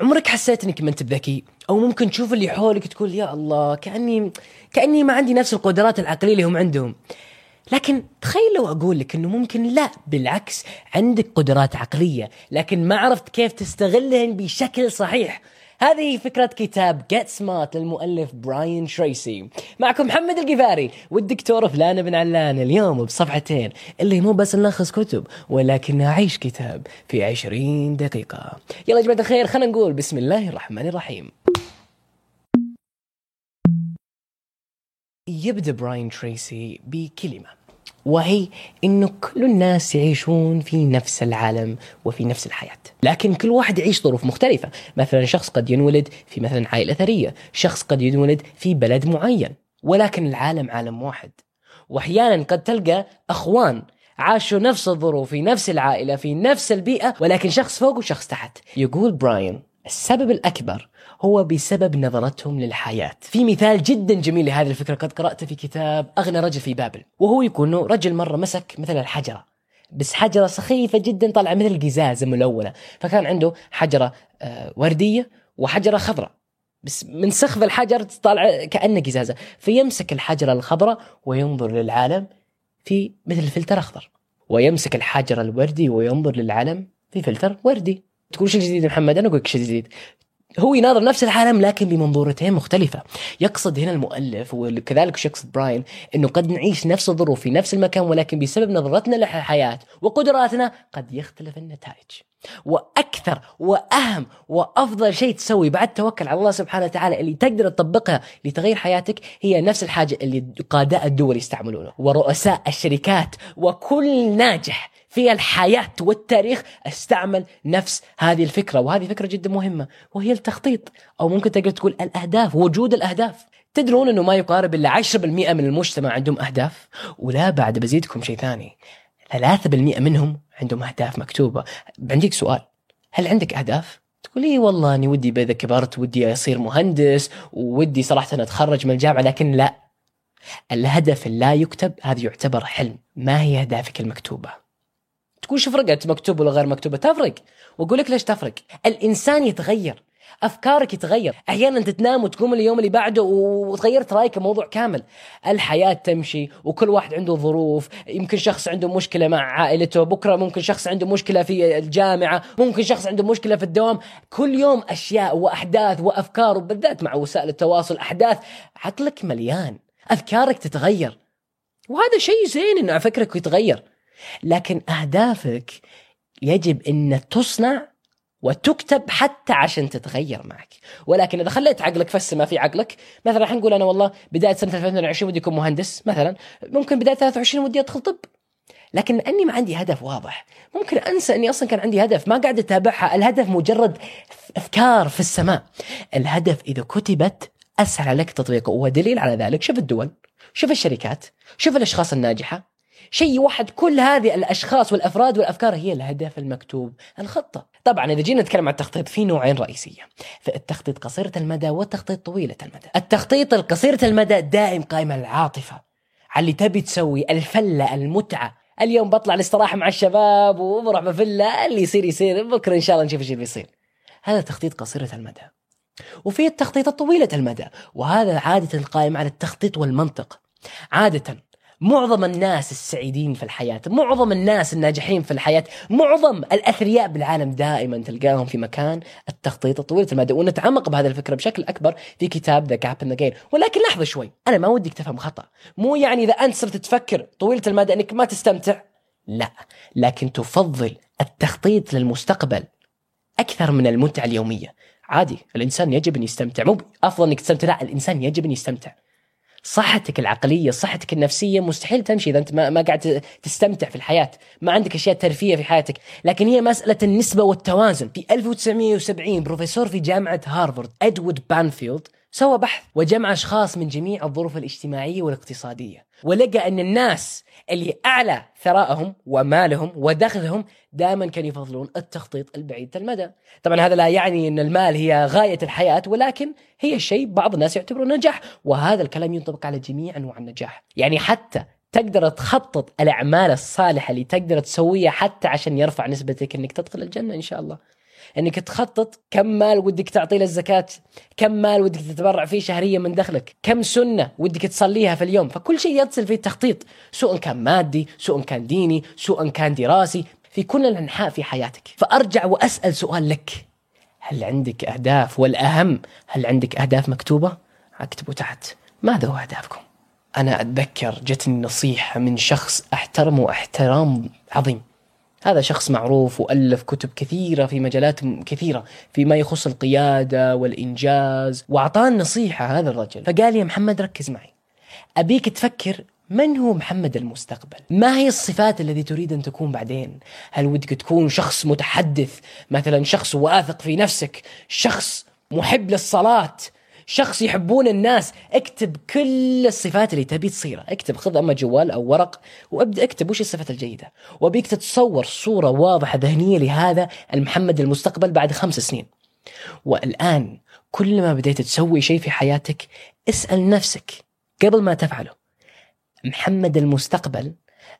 عمرك حسيت إنك ما أنت بذكي؟ أو ممكن تشوف اللي حولك تقول يا الله كأني كأني ما عندي نفس القدرات العقلية اللي هم عندهم. لكن تخيل لو أقول لك إنه ممكن لا بالعكس عندك قدرات عقلية لكن ما عرفت كيف تستغلهن بشكل صحيح. هذه فكرة كتاب Get Smart للمؤلف براين شريسي معكم محمد القفاري والدكتور فلان بن علان. اليوم بصفحتين اللي مو بس نلخص كتب ولكن نعيش كتاب في عشرين دقيقة. يلا يا جماعة الخير خلينا نقول بسم الله الرحمن الرحيم. يبدأ براين تريسي بكلمة. وهي إنه كل الناس يعيشون في نفس العالم وفي نفس الحياة، لكن كل واحد يعيش ظروف مختلفة، مثلا شخص قد ينولد في مثلا عائلة ثرية، شخص قد ينولد في بلد معين، ولكن العالم عالم واحد. واحيانا قد تلقى أخوان عاشوا نفس الظروف في نفس العائلة في نفس البيئة ولكن شخص فوق وشخص تحت. يقول براين السبب الأكبر هو بسبب نظرتهم للحياة. في مثال جدا جميل لهذه الفكرة قد قرأته في كتاب أغنى رجل في بابل وهو يكون رجل مرة مسك مثل الحجرة بس حجرة سخيفة جدا طالعة مثل القزازة ملونة فكان عنده حجرة آه، وردية وحجرة خضراء بس من سخف الحجر تطالع كأنه قزازة. فيمسك الحجرة الخضراء وينظر للعالم في مثل فلتر أخضر ويمسك الحجر الوردي وينظر للعالم في فلتر وردي. تقول شيء جديد محمد؟ أنا أقول لك شيء جديد. هو يناظر نفس العالم لكن بمنظورتين مختلفة. يقصد هنا المؤلف وكذلك يقصد براين إنه قد نعيش نفس الظروف في نفس المكان ولكن بسبب نظرتنا للحياة وقدراتنا قد يختلف النتائج. وأكثر وأهم وأفضل شيء تسوي بعد توكل على الله سبحانه وتعالى اللي تقدر تطبقها لتغيير حياتك هي نفس الحاجة اللي قاداء الدول يستعملونه. ورؤساء الشركات وكل ناجح في الحياة والتاريخ أستعمل نفس هذه الفكرة وهذه فكرة جدا مهمة وهي التخطيط أو ممكن تقدر تقول الأهداف وجود الأهداف. تدرون أنه ما يقارب إلا 10% من المجتمع عندهم أهداف ولا بعد بزيدكم شيء ثاني. 3% منهم عندهم أهداف مكتوبة. عندك سؤال هل عندك أهداف؟ تقول لي والله أني ودي اذا كبرت ودي أصير مهندس وودي صراحة أتخرج من الجامعة لكن لا. الهدف لا يكتب هذا يعتبر حلم. ما هي أهدافك المكتوبة؟ تقول شو فرقت مكتوب ولا غير مكتوبه تفرق. وأقول لك ليش تفرق؟ الإنسان يتغير أفكارك يتغير. أحيانا تنام وتقوم اليوم اللي بعده وتغيرت رأيك الموضوع كامل. الحياة تمشي وكل واحد عنده ظروف يمكن شخص عنده مشكلة مع عائلته بكرة ممكن شخص عنده مشكلة في الجامعة ممكن شخص عنده مشكلة في الدوام. كل يوم أشياء وأحداث وأفكار وبالذات مع وسائل التواصل أحداث. عقلك مليان أفكارك تتغير. وهذا شيء زين إنه فكرك يتغير. لكن أهدافك يجب إن تصنع وتكتب حتى عشان تتغير معك. ولكن إذا خليت عقلك في السماء في عقلك مثلا حنقول أنا والله بداية سنة 2020 ودي أكون مهندس مثلا ممكن بداية 23 ودي أدخل طب. لكن أني ما عندي هدف واضح. ممكن أنسى إني أصلا كان عندي هدف ما قاعد أتابعها. الهدف مجرد أفكار في السماء. الهدف إذا كتبت أسهل عليك تطبيقه. ودليل على ذلك شوف الدول شوف الشركات شوف الأشخاص الناجحة. شيء يوحد كل هذه الأشخاص والأفراد والأفكار هي الهدف المكتوب الخطة. طبعا إذا جينا نتكلم عن التخطيط في نوعين رئيسية. فالتخطيط قصيرة المدى والتخطيط طويلة المدى. التخطيط القصيرة المدى دائم قائم على العاطفة على اللي تبي تسوي الفلة المتعة. اليوم بطلع الاستراحة مع الشباب وبروح بفلة اللي يصير يصير بكرة إن شاء الله نشوف إيش بيصير. هذا تخطيط قصيرة المدى. وفي التخطيط الطويله المدى وهذا عادة قائم على التخطيط والمنطق. عادة معظم الناس السعيدين في الحياة معظم الناس الناجحين في الحياة معظم الأثرياء بالعالم دائما تلقاهم في مكان التخطيط الطويل. المدى ونتعمق بهذه الفكرة بشكل أكبر في كتاب ذا جاب ذا ولكن لحظة شوي أنا ما ودك تفهم خطأ. مو يعني إذا أنت صرت تفكر طويلة المدى أنك ما تستمتع. لا لكن تفضل التخطيط للمستقبل أكثر من المتعة اليومية. عادي الإنسان يجب أن يستمتع. مو أفضل أنك تستمتع لا الإنسان يجب أن يستمتع. صحتك العقلية صحتك النفسية مستحيل تمشي إذا أنت ما, ما قاعد تستمتع في الحياة. ما عندك أشياء ترفيه في حياتك. لكن هي مسألة النسبة والتوازن. في 1970 بروفيسور في جامعة هارفارد إدوارد بانفيلد سوى بحث وجمع أشخاص من جميع الظروف الاجتماعية والاقتصادية. ولقى أن الناس اللي أعلى ثرائهم ومالهم ودخلهم دائما كانوا يفضلون التخطيط البعيد المدى. طبعا هذا لا يعني أن المال هي غاية الحياة ولكن هي شيء بعض الناس يعتبره نجاح وهذا الكلام ينطبق على جميع أنواع النجاح. يعني حتى تقدر تخطط الأعمال الصالحة اللي تقدر تسويها حتى عشان يرفع نسبتك إنك تدخل الجنة إن شاء الله. إنك تخطط كم مال ودك تعطيه للزكاة كم مال ودك تتبرع فيه شهريا من دخلك كم سنة ودك تصليها في اليوم. فكل شيء يتصل فيه التخطيط سواء كان مادي سواء كان ديني سواء كان دراسي في كل الأنحاء في حياتك. فأرجع وأسأل سؤال لك. هل عندك أهداف؟ والأهم هل عندك أهداف مكتوبة؟ أكتبوا تحت. ماذا هو أهدافكم؟ أنا أتذكر جتني نصيحة من شخص احترمه احترام عظيم. هذا شخص معروف وألف كتب كثيرة في مجالات كثيرة فيما يخص القيادة والإنجاز واعطاني نصيحه هذا الرجل فقال يا محمد ركز معي أبيك تفكر من هو محمد المستقبل؟ ما هي الصفات التي تريد أن تكون بعدين؟ هل ودك تكون شخص متحدث؟ مثلا شخص واثق في نفسك، شخص محب للصلاة، شخص يحبون الناس اكتب كل الصفات اللي تبي تصيرها اكتب خذ أما جوال أو ورق وابدأ اكتب وش الصفات الجيدة. وابيك تتصور صورة واضحة ذهنية لهذا المحمد المستقبل بعد خمس سنين. والآن كل ما بديت تسوي شيء في حياتك اسأل نفسك قبل ما تفعله. محمد المستقبل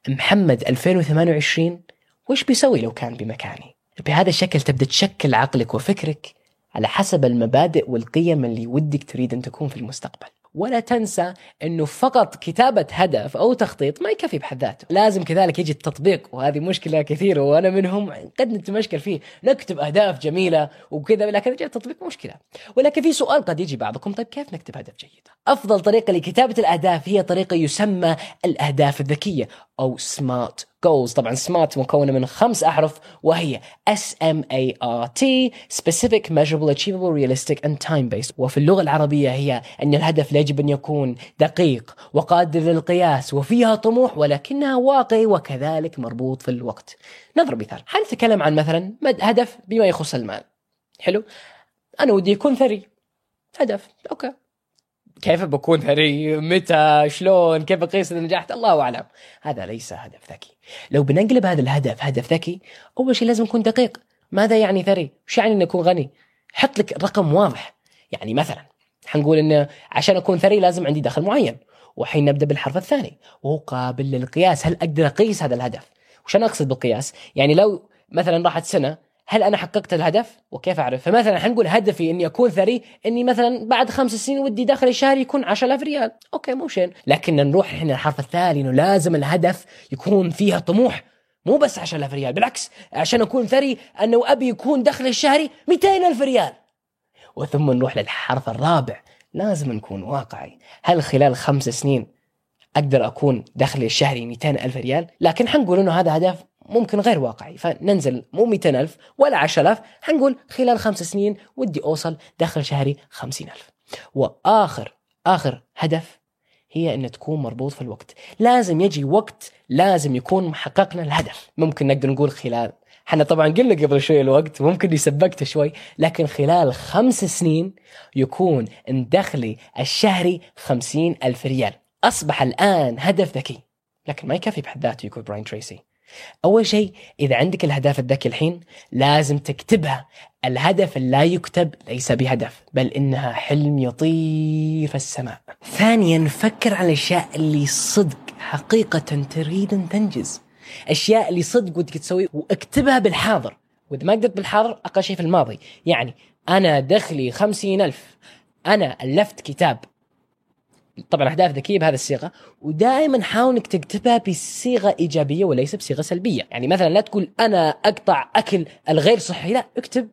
محمد 2028 وش بيسوي لو كان بمكاني؟ بهذا الشكل تبدأ تشكل عقلك وفكرك على حسب المبادئ والقيم اللي ودك تريد أن تكون في المستقبل. ولا تنسى إنه فقط كتابة هدف أو تخطيط ما يكفي بحد ذاته، لازم كذلك يجي التطبيق وهذه مشكلة كثيرة وأنا منهم قد نتمشكل فيه، نكتب أهداف جميلة وكذا لكن جاء التطبيق مشكلة، ولكن في سؤال قد يجي بعضكم طيب كيف نكتب هدف جيد؟ أفضل طريقة لكتابة الأهداف هي طريقة يسمى الأهداف الذكية أو سمارت جولز طبعا سمارت مكونة من خمس أحرف وهي S M A R T specific measurable achievable realistic and time based وفي اللغة العربية هي أن الهدف يجب أن يكون دقيق وقادر للقياس وفيها طموح ولكنها واقعي وكذلك مربوط في الوقت. نضرب مثال. حنتكلم عن مثلا هدف بما يخص المال؟ حلو. أنا ودي يكون ثري. هدف. okay. كيف بكون ثري متى؟ شلون؟ كيف اقيس اذا نجحت الله أعلم. هذا ليس هدف ذكي. لو بنقلب هذا الهدف هدف ذكي أول شيء لازم يكون دقيق. ماذا يعني ثري؟ وش يعني ان أكون غني؟ حط لك رقم واضح. يعني مثلا حنقول انه عشان أكون ثري لازم عندي دخل معين. وحين نبدأ بالحرف الثاني. وهو قابل للقياس. هل أقدر أقيس هذا الهدف؟ وش أنا أقصد بالقياس؟ يعني لو مثلا راحت سنة هل أنا حققت الهدف؟ وكيف أعرف؟ فمثلا حنقول هدفي إني أكون ثري إني مثلا بعد خمس سنين ودي دخلي الشهري يكون 10000 ريال. okay مو شين. لكن نروح إحنا الحرف الثاني إنه لازم الهدف يكون فيها طموح. مو بس 10000 ريال بالعكس عشان أكون ثري انه ابي يكون دخلي الشهري 200000 ريال. وثم نروح للحرف الرابع. لازم نكون واقعي. هل خلال خمس سنين أقدر أكون دخلي الشهري 200 ألف ريال؟ لكن حنقول إنه هذا هدف ممكن غير واقعي. فننزل مو 200 ألف ولا 10000 حنقول خلال خمس سنين ودي أوصل دخل شهري 50 ألف. وآخر آخر هدف هي أن تكون مربوط في الوقت. لازم يجي وقت لازم يكون حققنا الهدف. ممكن نقدر نقول خلال إحنا طبعا قلنا قبل شوي الوقت ممكن يسبقت شوي لكن خلال خمس سنين يكون دخلي الشهري خمسين ألف ريال. أصبح الآن هدف ذكي لكن ما يكفي بحد ذاته يكون براين تريسي. أول شيء إذا عندك الاهداف الذكي الحين لازم تكتبها. الهدف لا يكتب ليس بهدف بل إنها حلم يطير في السماء. ثانيا فكر على الاشياء اللي صدق حقيقة تريد أن تنجز. أشياء اللي صدق ودك تسوي واكتبها بالحاضر. وإذا ما قدرت بالحاضر أقل شيء في الماضي. يعني أنا دخلي خمسين ألف. أنا ألفت كتاب. طبعا أهداف ذكية بهذه الصيغة ودائما حاول إنك تكتبها بصيغة إيجابية وليس بصيغة سلبية. يعني مثلا لا تقول أنا أقطع أكل الغير صحي لا اكتب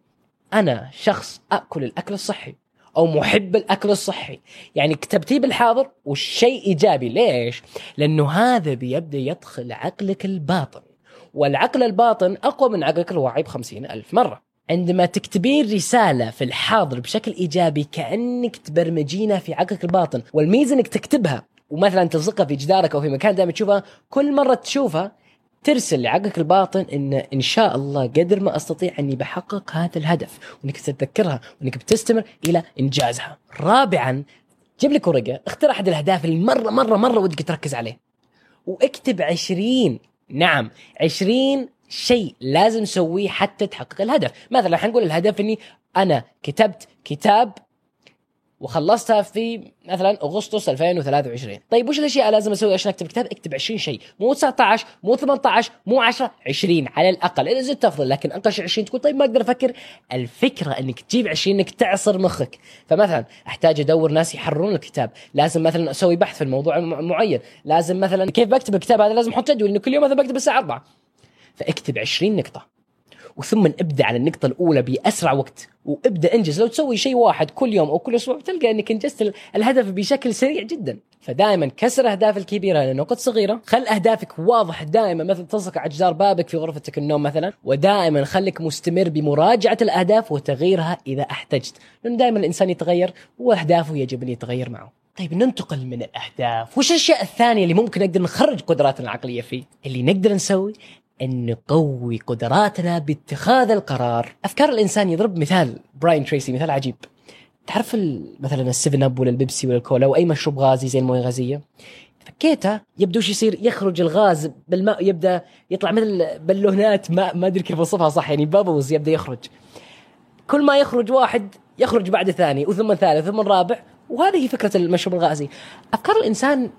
أنا شخص أكل الأكل الصحي أو محب الأكل الصحي. يعني كتبتيه بالحاضر والشيء إيجابي. ليش؟ لأنه هذا بيبدأ يدخل عقلك الباطن والعقل الباطن أقوى من عقلك الواعي بخمسين ألف مرة. عندما تكتبين رسالة في الحاضر بشكل إيجابي كأنك تبرمجينها في عقلك الباطن والميزة أنك تكتبها ومثلا تلصقها في جدارك أو في مكان دائما تشوفها كل مرة تشوفها ترسل لعقلك الباطن إن إن شاء الله قدر ما أستطيع أني بحقق هذا الهدف وإنك تتذكرها وإنك بتستمر إلى إنجازها. رابعا جيب لك ورقة اختر أحد الأهداف اللي مرة مرة مرة ودك تركز عليه. واكتب 20 نعم 20 شيء لازم تسويه حتى تحقق الهدف. مثلا حنقول الهدف إني أنا كتبت كتاب وخلصتها في مثلا أغسطس 2023 طيب وش الأشياء لازم أسويها عشان أكتب كتاب؟ أكتب 20 شيء. مو 19 مو 18 مو 10 20 على الأقل. إذا زدت أفضل لكن شيء 20 تقول طيب ما أقدر أفكر. الفكرة إنك تجيب 20 إنك تعصر مخك. فمثلا أحتاج أدور ناس يحررون الكتاب. لازم مثلا أسوي بحث في الموضوع معين. لازم مثلا كيف بكتب الكتاب هذا؟ لازم أحط جدول إنه كل يوم مثلا بكتب الساعة 4 فاكتب 20 نقطة. وثم ابدأ على النقطة الأولى بأسرع وقت. وابدأ انجز. لو تسوي شيء واحد كل يوم أو كل أسبوع بتلقى إنك انجزت الهدف بشكل سريع جدا. فدائما كسر الاهداف الكبيرة لنقط صغيرة. خل أهدافك واضح دائما. مثلا تلصق على جدار بابك في غرفتك النوم مثلا. ودائما خليك مستمر بمراجعة الأهداف وتغييرها إذا أحتجت. لأنه دائما الإنسان يتغير وأهدافه يجب أن يتغير معه. طيب ننتقل من الأهداف. وش الأشياء الثانية اللي ممكن نقدر نخرج قدراتنا العقلية فيه؟ اللي نقدر نسوي أن نقوي قدراتنا باتخاذ القرار. أفكار الإنسان يضرب مثال براين تريسي مثال عجيب. تعرف مثلا ال Seven Up ولا البيبسي ولا الكولا أو اي مشروب غازي زي الموية الغازية؟ فكيته يبدو إيش يصير يخرج الغاز بالماء يبدا يطلع مثل بالونات ما ما أدري كيف أوصفها صح يعني bubbles يبدأ يخرج. كل ما يخرج واحد يخرج بعد ثاني وثم ثالث ثم رابع وهذه فكرة المشروب الغازي. أفكار الإنسان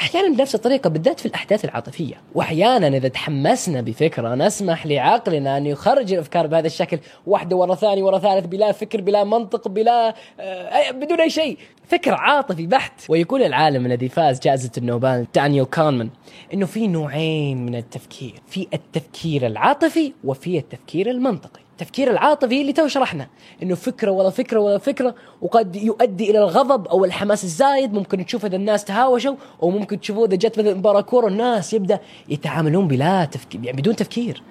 أحيانا بنفس الطريقة بالذات في الأحداث العاطفية. وأحيانا إذا تحمسنا بفكرة نسمح لعقلنا أن يخرج الأفكار بهذا الشكل واحدة ورا ثاني ورا ثالث بلا فكر بلا منطق بلا آه بدون أي شيء. فكر عاطفي بحت. ويقول العالم الذي فاز جائزة النوبل دانيال كانمان إنه في نوعين من التفكير في التفكير العاطفي وفي التفكير المنطقي. التفكير العاطفي اللي تو شرحنا إنه فكرة ولا فكرة ولا فكرة وقد يؤدي إلى الغضب أو الحماس الزايد ممكن تشوف اذا الناس تهاوشوا أو ممكن تشوفوا إذا جت مثلا مباراة كورة الناس يبدأ يتعاملون بلا تفكير يعني بدون تفكير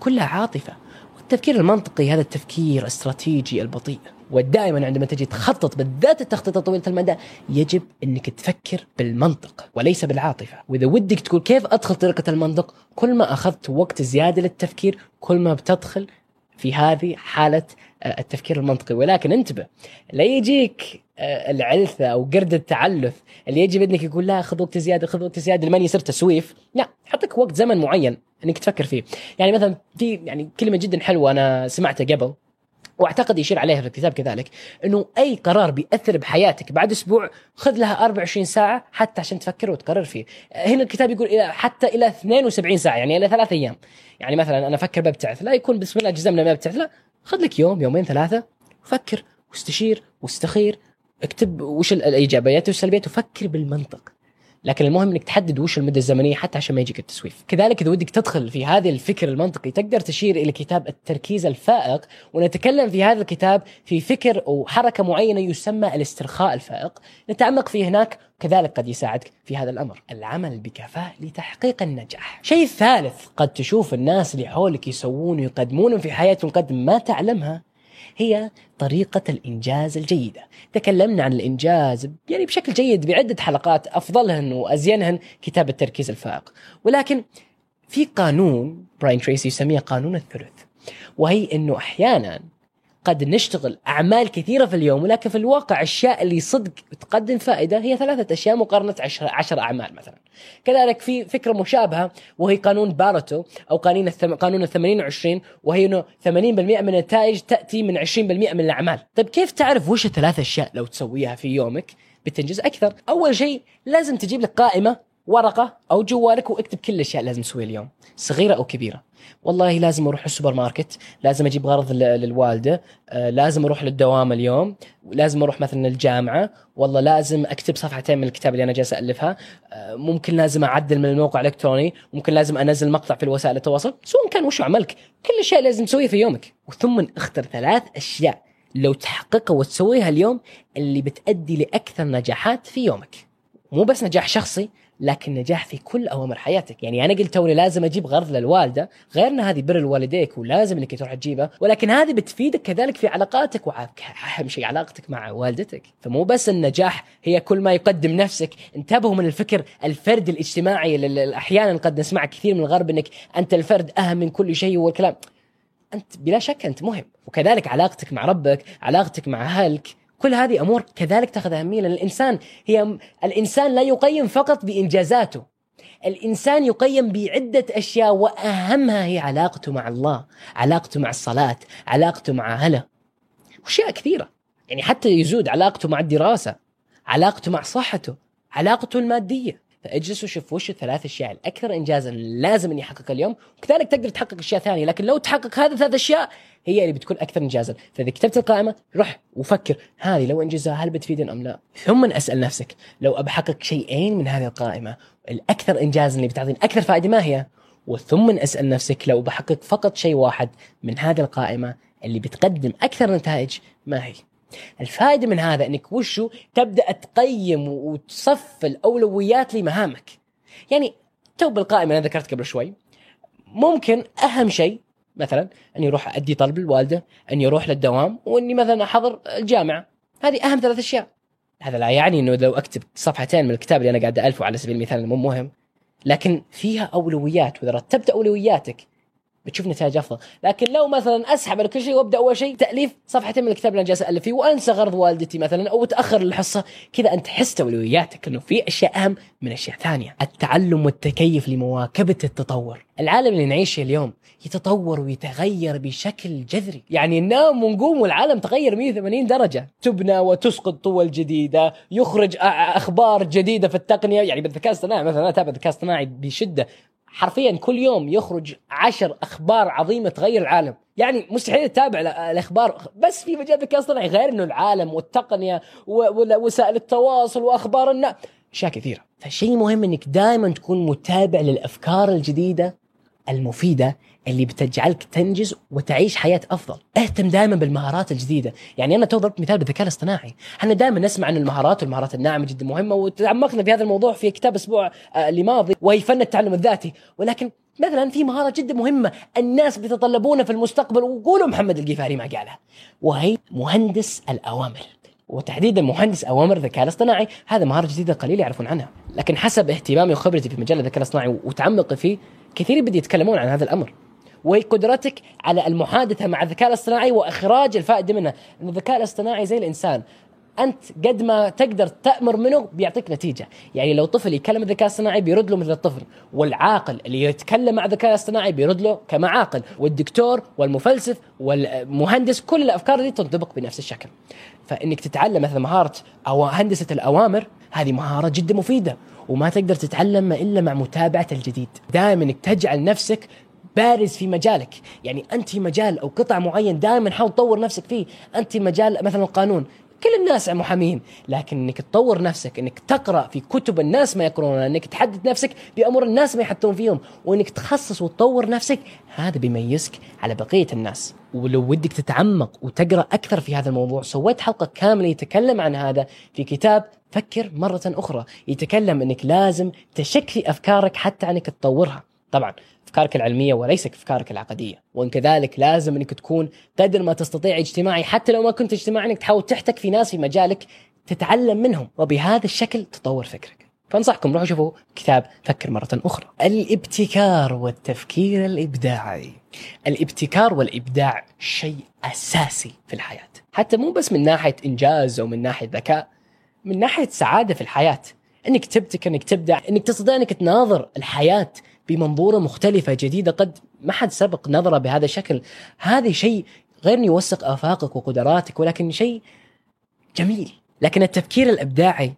كلها عاطفة. والتفكير المنطقي هذا التفكير الاستراتيجي البطيء. ودائما عندما تجي تخطط بالذات التخطيط طويلة المدى يجب إنك تفكر بالمنطق وليس بالعاطفة. وإذا ودك تقول كيف أدخل طريقة المنطق؟ كل ما أخذت وقت زيادة للتفكير كل ما بتدخل في هذه حالة آه، التفكير المنطقي. ولكن انتبه لا يجيك آه، العلثة أو قرد التعلث اللي يجب أنك يقول لا خذ وقت زيادة خذ وقت زيادة لمن يصير تسويف. لا حطك وقت زمن معين أنك تفكر فيه. يعني مثلا في يعني كلمة جدا حلوة أنا سمعتها قبل. واعتقد يشير عليها في الكتاب كذلك إنه أي قرار بيأثر بحياتك بعد أسبوع خذ لها 24 ساعة حتى عشان تفكر وتقرر فيه. هنا الكتاب يقول إلى حتى إلى 72 ساعة يعني إلى ثلاث أيام. يعني مثلا أنا أفكر ببتعث لا يكون بسم الله جزمنا ببتعث لا خذ لك يوم يومين ثلاثة فكر واستشير واستخير اكتب وش الإيجابيات والسلبيات وفكر بالمنطق. لكن المهم إنك تحدد وش المدة الزمنية حتى عشان ما يجيك التسويف. كذلك إذا ودك تدخل في هذا الفكر المنطقي تقدر تشير إلى كتاب التركيز الفائق ونتكلم في هذا الكتاب في فكر أو حركه معينة يسمى الاسترخاء الفائق. نتعمق فيه هناك كذلك قد يساعدك في هذا الأمر. العمل بكفاءه لتحقيق النجاح. شيء ثالث قد تشوف الناس اللي حولك يسوون ويقدمون في حياتهم قد ما تعلمها. هي طريقة الإنجاز الجيدة. تكلمنا عن الإنجاز يعني بشكل جيد بعدة حلقات أفضلهن وأزينهن كتاب التركيز الفائق. ولكن في قانون براين تريسي يسميه قانون الثلث وهي أنه أحيانا قد نشتغل أعمال كثيرة في اليوم ولكن في الواقع الاشياء اللي صدق تقدم فائدة هي ثلاثة أشياء مقارنة عشر, عشر أعمال مثلا. كذلك في فكرة مشابهة وهي قانون باريتو أو قانون الثم... قانون ال 80 20 وهي إنه 80% من النتائج تأتي من 20% من الأعمال. طيب كيف تعرف وش الثلاث أشياء لو تسويها في يومك بتنجز أكثر؟ أول شيء لازم تجيب لك قائمة ورقة أو جوالك واكتب كل الأشياء لازم تسويها اليوم صغيرة أو كبيرة والله لازم أروح السوبر ماركت لازم أجيب غرض للوالدة آه لازم أروح للدوام اليوم لازم أروح مثلا الجامعة والله لازم أكتب صفحتين من الكتاب اللي أنا جالس الفها آه ممكن لازم أعدل من الموقع الإلكتروني ممكن لازم أنزل مقطع في الوسائل التواصل سواء كان وش عملك كل الاشياء لازم تسويها في يومك. وثم اختر ثلاث أشياء لو تحققها وتسويها اليوم اللي بتأدي لأكثر نجاحات في يومك. مو بس نجاح شخصي لكن نجاح في كل أوامر حياتك. يعني أنا قلت توني لازم أجيب غرض للوالدة غير ان هذه بر الوالديك ولازم إنك تروح تجيبها ولكن هذه بتفيدك كذلك في علاقاتك واهم شيء علاقتك مع والدتك. فمو بس النجاح هي كل ما يقدم نفسك. انتبهوا من الفكر الفردي الاجتماعي اللي أحيانا قد نسمع كثير من الغرب إنك أنت الفرد أهم من كل شيء والكلام. أنت بلا شك أنت مهم. وكذلك علاقتك مع ربك علاقتك مع أهلك. كل هذه أمور كذلك تاخذ أهمية لأن الإنسان هي الإنسان لا يقيم فقط بإنجازاته. الإنسان يقيم بعدة أشياء وأهمها هي علاقته مع الله علاقته مع الصلاة علاقته مع أهله. وأشياء كثيرة. يعني حتى يزود علاقته مع الدراسة علاقته مع صحته علاقته المادية. فاجلس وشوف وش الثلاث أشياء الأكثر انجازا لازم إني احققها اليوم وكذلك تقدر تحقق أشياء ثانية لكن لو تحقق هذه الثلاث أشياء هي اللي بتكون أكثر انجازا. فإذا كتبت القائمة روح وفكر هذه لو إنجزها هل بتفيدني أم لا؟ ثم أسأل نفسك لو أبى أحقق شيئين من هذه القائمة الأكثر انجازا اللي بتعطيني أكثر فائدة ما هي؟ وثم أسأل نفسك لو بحقق فقط شيء واحد من هذه القائمة اللي بتقدم أكثر نتائج ما هي؟ الفائدة من هذا إنك وشو تبدأ تقيم وتصف الأولويات لمهامك. يعني تو بالقائمة أنا ذكرت قبل شوي ممكن أهم شيء مثلا أني أروح أدي طلب للوالده أني أروح للدوام وأني مثلا أحضر الجامعة. هذه أهم ثلاث أشياء. هذا لا يعني إنه لو أكتب صفحتين من الكتاب اللي أنا قاعد ألفه على سبيل المثال مو مهم لكن فيها أولويات. وإذا رتبت أولوياتك بتشوف نتائج أفضل. لكن لو مثلا أسحب على كل شيء وأبدأ أول شيء تأليف صفحتين من الكتاب اللي أنا جالس الف فيه وأنسى غرض والدتي مثلا أو تاخر الحصه كذا أنت حست اولوياتك إنه في أشياء أهم من أشياء ثانية. التعلم والتكيف لمواكبة التطور. العالم اللي نعيشه اليوم يتطور ويتغير بشكل جذري. يعني ننام ونقوم والعالم تغير 180 درجة. تبنى وتسقط طول جديدة. يخرج أخبار جديدة في التقنية. يعني بالذكاء الاصطناعي مثلا أنا أتابع الذكاء الاصطناعي بشدة. حرفيا كل يوم يخرج عشر أخبار عظيمة تغير العالم. يعني مستحيل تتابع الأخبار بس في مجال الذكاء الاصطناعي غير إنه العالم والتقنية ووسائل التواصل وأخبار الناس أشياء كثيرة. فشيء مهم إنك دائما تكون متابع للأفكار الجديدة المفيدة اللي بتجعلك تنجز وتعيش حياة أفضل. اهتم دائما بالمهارات الجديدة. يعني أنا تو ضربت مثال بالذكاء الاصطناعي. إحنا دائما نسمع عن المهارات والمهارات الناعمة جدا مهمة وتعمقنا في هذا الموضوع في كتاب أسبوع آه، اللي ماضي وهي فن التعلم الذاتي. ولكن مثلا في مهارة جدا مهمة الناس بيتطلبونها في المستقبل وقولوا محمد القفاري ما قالها وهي مهندس الأوامر. وتحديدا مهندس أوامر الذكاء الاصطناعي. هذا مهارة جديدة قليل يعرفون عنها. لكن حسب اهتمامي وخبرتي في مجال الذكاء الاصطناعي وتعمقي فيه كثير بدي يتكلمون عن هذا الأمر. وهي قدرتك على المحادثة مع الذكاء الاصطناعي وإخراج الفائدة منه، ان الذكاء الاصطناعي زي الإنسان. أنت قد ما تقدر تأمر منه بيعطيك نتيجة، يعني لو طفل يكلم الذكاء الاصطناعي بيرد له مثل الطفل، والعاقل اللي يتكلم مع الذكاء الاصطناعي بيرد له كما عاقل، والدكتور والمفلسف والمهندس كل الأفكار دي تنطبق بنفس الشكل. فإنك تتعلم مثلا مهارة أو هندسة الأوامر هذه مهارة جدا مفيدة. وما تقدر تتعلم إلا مع متابعة الجديد. دائما إنك تجعل نفسك بارز في مجالك. يعني أنت مجال أو قطع معين دائما حاول تطور نفسك فيه. أنت مجال مثلا القانون. كل الناس محامين. لكن إنك تطور نفسك إنك تقرأ في كتب الناس ما يقرونها إنك تحدد نفسك بأمور الناس ما يحطون فيهم وإنك تخصص وتطور نفسك هذا بيميزك على بقية الناس. ولو ودك تتعمق وتقرأ أكثر في هذا الموضوع سويت حلقة كاملة يتكلم عن هذا في كتاب فكر مرة أخرى. يتكلم إنك لازم تشكلي أفكارك حتى إنك تطورها. طبعا أفكارك العلمية وليس أفكارك العقدية وإن كذلك لازم إنك تكون قدر ما تستطيع اجتماعي حتى لو ما كنت اجتماعي إنك تحاول تحتك في ناس في مجالك تتعلم منهم وبهذا الشكل تطور فكرك. فأنصحكم روحوا شوفوا كتاب فكر مرة أخرى. الابتكار والتفكير الإبداعي. الابتكار والإبداع شيء أساسي في الحياة. حتى مو بس من ناحية إنجاز أو من ناحية ذكاء من ناحية سعادة في الحياة. إنك تبتكر إنك تبدع إنك تستطيع إنك تناظر الحياة بمنظورة مختلفة جديدة قد ما حد سبق نظرة بهذا الشكل. هذا شيء غير يوسق آفاقك وقدراتك ولكن شيء جميل. لكن التفكير الإبداعي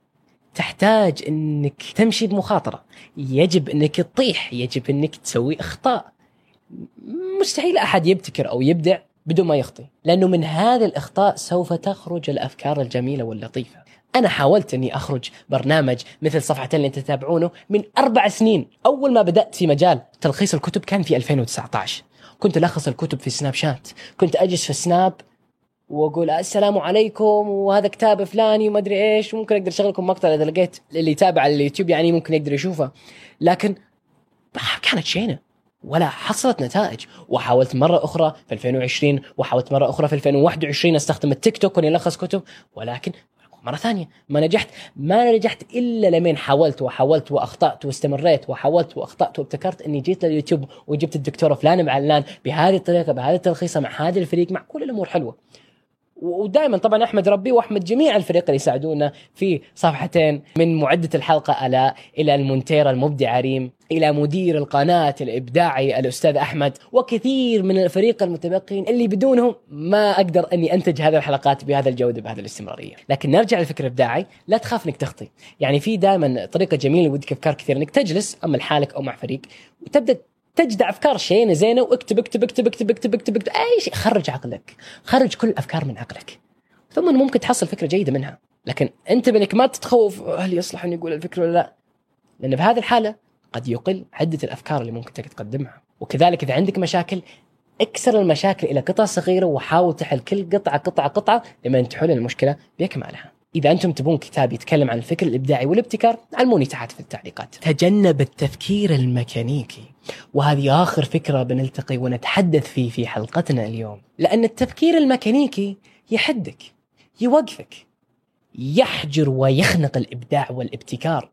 تحتاج أنك تمشي بمخاطرة. يجب أنك تطيح يجب أنك تسوي إخطاء. مستحيل أحد يبتكر أو يبدع بدون ما يخطي لأنه من هذه الإخطاء سوف تخرج الأفكار الجميلة واللطيفة. أنا حاولت إني أخرج برنامج مثل صفحتين اللي تتابعونه من أربع سنين. أول ما بدأت في مجال تلخيص الكتب كان في 2019 كنت ألخص الكتب في سناب شات. كنت أجلس في السناب وأقول السلام عليكم وهذا كتاب فلاني وما أدري إيش وممكن أقدر أشغل لكم مقطع إذا لقيت اللي يتابع على اليوتيوب يعني ممكن يقدر يشوفه. لكن كانت شينة ولا حصلت نتائج. وحاولت مرة أخرى في 2020 وحاولت مرة أخرى في 2021 أستخدم التيك توك وإني ألخص كتب. ولكن مرة ثانية ما نجحت ما نجحت إلا لمن حاولت وحاولت وأخطأت واستمريت وحاولت وأخطأت وابتكرت إني جيت لليوتيوب وجبت الدكتور فلان بعلان بهذه الطريقة بهذه التلخيصة مع هذا الفريق مع كل الأمور حلوة. ودائما طبعا أحمد ربي وأحمد جميع الفريق اللي يساعدونا في صفحتين من معدة الحلقة الاء إلى المونتيرا المبدعه ريم. إلى مدير القناة الإبداعي الأستاذ أحمد وكثير من الفريق المتبقين اللي بدونهم ما أقدر أني أنتج هذه الحلقات بهذا الجودة بهذه الاستمرارية، لكن نرجع للفكر الابداعي لا تخاف إنك تخطي، يعني في دائما طريقة جميلة ودك أفكار كثير إنك تجلس أما لحالك أو مع فريق وتبدأ تجدع أفكار شينة زينة واكتب اكتب اكتب اكتب اكتب اكتب, اكتب أي شيء. خرج عقلك. خرج كل الافكار من عقلك. ثم ممكن تحصل فكرة جيدة منها. لكن أنت بانك ما تتخوف هل يصلح أن يقول الفكرة ولا لا؟ لأن بهذه الحالة قد يقل عدة الأفكار اللي ممكن تقدمها. وكذلك إذا عندك مشاكل اكسر المشاكل إلى قطع صغيرة وحاول تحل كل قطعة قطعة قطعة لمن تحل المشكلة بأكملها. إذا أنتم تبون كتاب يتكلم عن الفكر الإبداعي والابتكار علموني تحت في التعليقات. تجنب التفكير الميكانيكي. وهذه آخر فكرة بنلتقي ونتحدث فيه في حلقتنا اليوم. لأن التفكير الميكانيكي يحدك يوقفك يحجر ويخنق الإبداع والابتكار.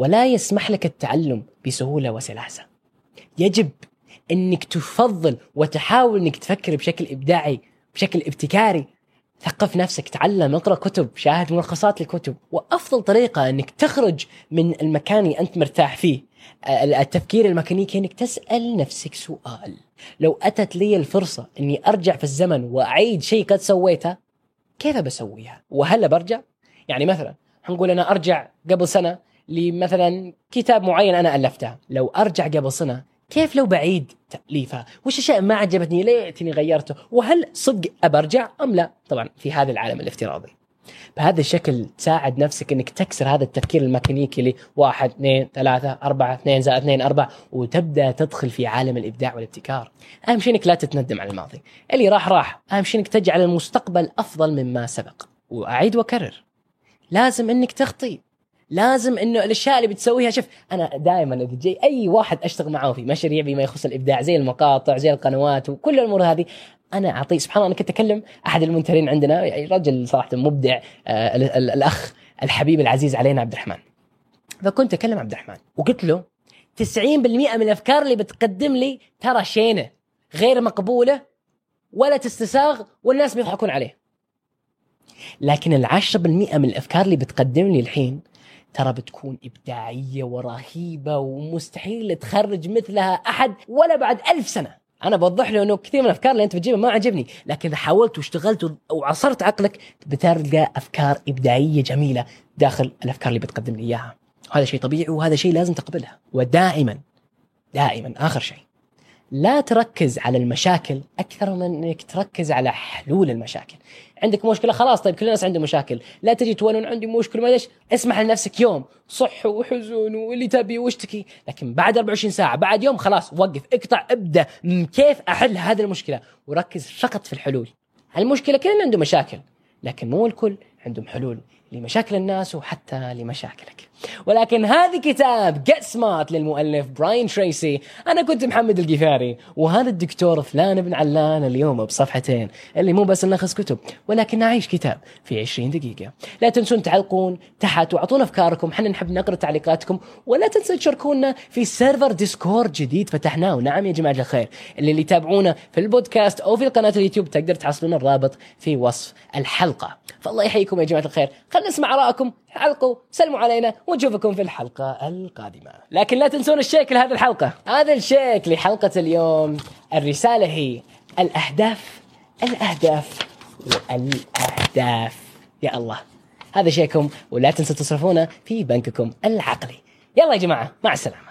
ولا يسمح لك التعلم بسهولة وسلاسة. يجب إنك تفضل وتحاول إنك تفكر بشكل إبداعي بشكل ابتكاري. ثقف نفسك تعلم اقرأ كتب شاهد ملخصات للكتب. وأفضل طريقة إنك تخرج من المكان اللي أنت مرتاح فيه التفكير الميكانيكي إنك تسأل نفسك سؤال. لو أتت لي الفرصة إني أرجع في الزمن وأعيد شيء قد سويته كيف بسويها؟ وهل برجع؟ يعني مثلا نقول أنا أرجع قبل سنة لمثلا كتاب معين أنا ألفته. لو أرجع قبل سنة كيف لو بعيد تأليفها وش أشياء ما عجبتني؟ ليتني غيرته؟ وهل صدق أبرجع أم لا؟ طبعا في هذا العالم الافتراضي. بهذا الشكل تساعد نفسك إنك تكسر هذا التفكير الميكانيكي اللي واحد اثنين ثلاثة أربعة اثنين زائد اثنين أربعة وتبدأ تدخل في عالم الإبداع والابتكار. أهم شيء إنك لا تتندم على الماضي. اللي راح راح. أهم شيء إنك تجعل المستقبل أفضل مما سبق. وأعيد وأكرر. لازم إنك تخطي. لازم إنه الأشياء اللي بتسويها شوف أنا دائما إذا جاي أي واحد أشتغل معاه في مشاريع بما يخص الإبداع زي المقاطع زي القنوات وكل الأمور هذه أنا اعطيه سبحان الله أنا كنت أكلم أحد المنترين عندنا يعني رجل صراحة مبدع آه الأخ الحبيب العزيز علينا عبد الرحمن. فكنت أكلم عبد الرحمن وقلت له 90% من الأفكار اللي بتقدم لي ترى شينة غير مقبولة ولا تستساغ والناس بيضحكون عليه. لكن العشرة بالمئة من الأفكار اللي بتقدم لي الحين ترى بتكون إبداعية ورهيبة ومستحيل تخرج مثلها أحد ولا بعد ألف سنة. أنا بوضح له أنه كثير من الأفكار اللي أنت بتجيبها ما عجبني لكن إذا حاولت واشتغلت وعصرت عقلك بتلقى أفكار إبداعية جميلة داخل الأفكار اللي بتقدم لي إياها. هذا شيء طبيعي وهذا شيء لازم تقبلها ودائما دائما آخر شيء لا تركز على المشاكل أكثر من إنك تركز على حلول المشاكل. عندك مشكلة خلاص طيب كل الناس عنده مشاكل. لا تجي تولون عندي مشكلة ما ليش اسمح لنفسك يوم. صح وحزن واللي تبي واشتكي. لكن بعد 24 ساعة بعد يوم خلاص وقف اقطع ابدأ. كيف أحل هذه المشكلة؟ وركز فقط في الحلول. المشكلة كلنا عنده مشاكل لكن مو الكل عندهم حلول لمشاكل الناس وحتى لمشاكلك. ولكن هذا كتاب Get Smart للمؤلف براين تريسي أنا كنت محمد القفاري وهذا الدكتور فلان بن علان اليوم بصفحتين اللي مو بس نلخص كتب ولكن نعيش كتاب في 20 دقيقة. لا تنسون تعلقون تحت وأعطونا أفكاركم إحنا نحب نقرأ تعليقاتكم ولا تنسوا تشاركونا في server Discord جديد فتحناه. نعم يا جماعة الخير اللي اللي يتابعونا في البودكاست أو في قناه اليوتيوب تقدر تحصلون الرابط في وصف الحلقة. فالله يحييكم يا جماعة الخير. خلينا نسمع آرائكم. علقوا سلموا علينا ونشوفكم في الحلقة القادمة. لكن لا تنسون الشيك لهذه الحلقة. هذا الشيك لحلقة اليوم. الرسالة هي الأهداف الأهداف والأهداف. يا الله. هذا شيكم ولا تنسوا تصرفونه في بنككم العقلي. يلا يا جماعة مع السلامة.